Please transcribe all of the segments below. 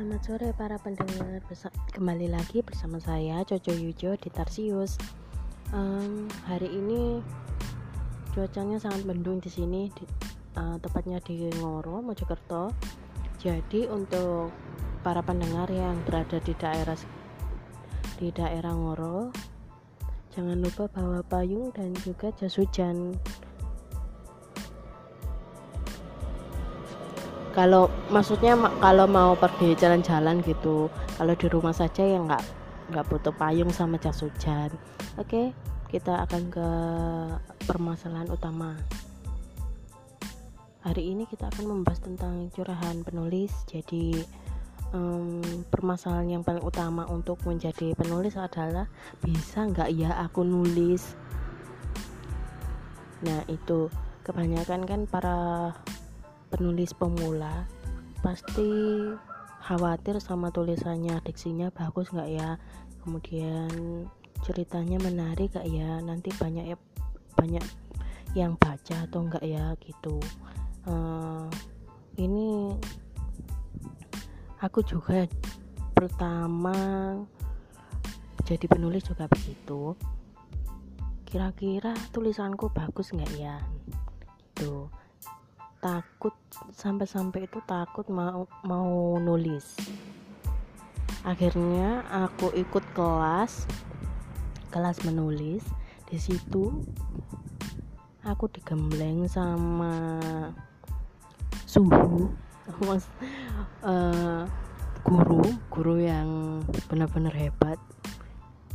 Selamat sore para pendengar. Kembali lagi bersama saya Coco Yujo di Tarsius. Um, Hari ini cuacanya sangat mendung di sini di, uh, Tepatnya di Ngoro, Mojokerto. Jadi untuk para pendengar yang berada di daerah di daerah Ngoro Jangan lupa bawa payung dan juga jas hujan kalau maksudnya kalau mau pergi jalan-jalan gitu kalau di rumah saja ya nggak nggak butuh payung sama jas hujan. Oke kita akan ke permasalahan utama. Hari ini kita akan membahas tentang curahan penulis. Jadi um, permasalahan yang paling utama untuk menjadi penulis adalah bisa nggak ya aku nulis? Nah itu. Kebanyakan kan para penulis pemula pasti khawatir sama tulisannya diksinya bagus nggak ya? Kemudian ceritanya menarik gak ya? Nanti banyak ya banyak yang baca atau enggak ya? Gitu. Uh, ini aku juga pertama jadi penulis juga begitu. Kira-kira tulisanku bagus nggak ya? Gitu takut sampai-sampai itu takut mau mau nulis. Akhirnya aku ikut kelas kelas menulis. Di situ aku digembleng sama suhu mas uh, guru guru yang benar-benar hebat.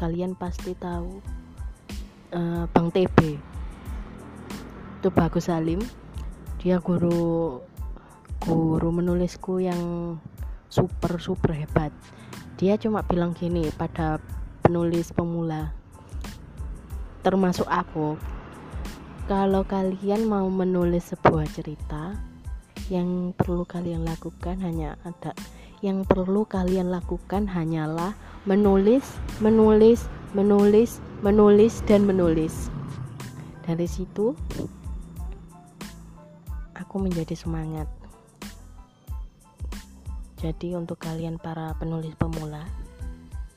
Kalian pasti tahu uh, Bang TB itu Bagus Salim dia guru guru menulisku yang super super hebat. Dia cuma bilang gini pada penulis pemula termasuk aku kalau kalian mau menulis sebuah cerita yang perlu kalian lakukan hanya ada yang perlu kalian lakukan hanyalah menulis menulis menulis menulis dan menulis. Dari situ aku menjadi semangat. Jadi untuk kalian para penulis pemula,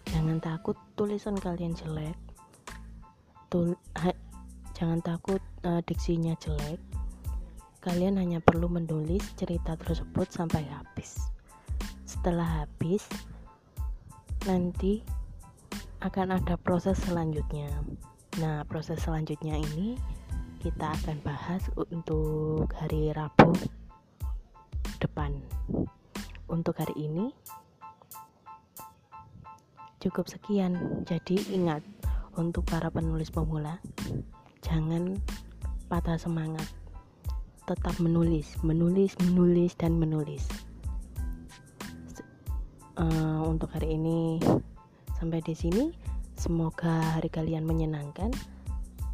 jangan takut tulisan kalian jelek. Tul ha, jangan takut uh, diksinya jelek. Kalian hanya perlu menulis cerita tersebut sampai habis. Setelah habis, nanti akan ada proses selanjutnya. Nah, proses selanjutnya ini kita akan bahas untuk hari Rabu depan. Untuk hari ini cukup sekian. Jadi ingat untuk para penulis pemula, jangan patah semangat. Tetap menulis, menulis, menulis dan menulis. Uh, untuk hari ini sampai di sini. Semoga hari kalian menyenangkan.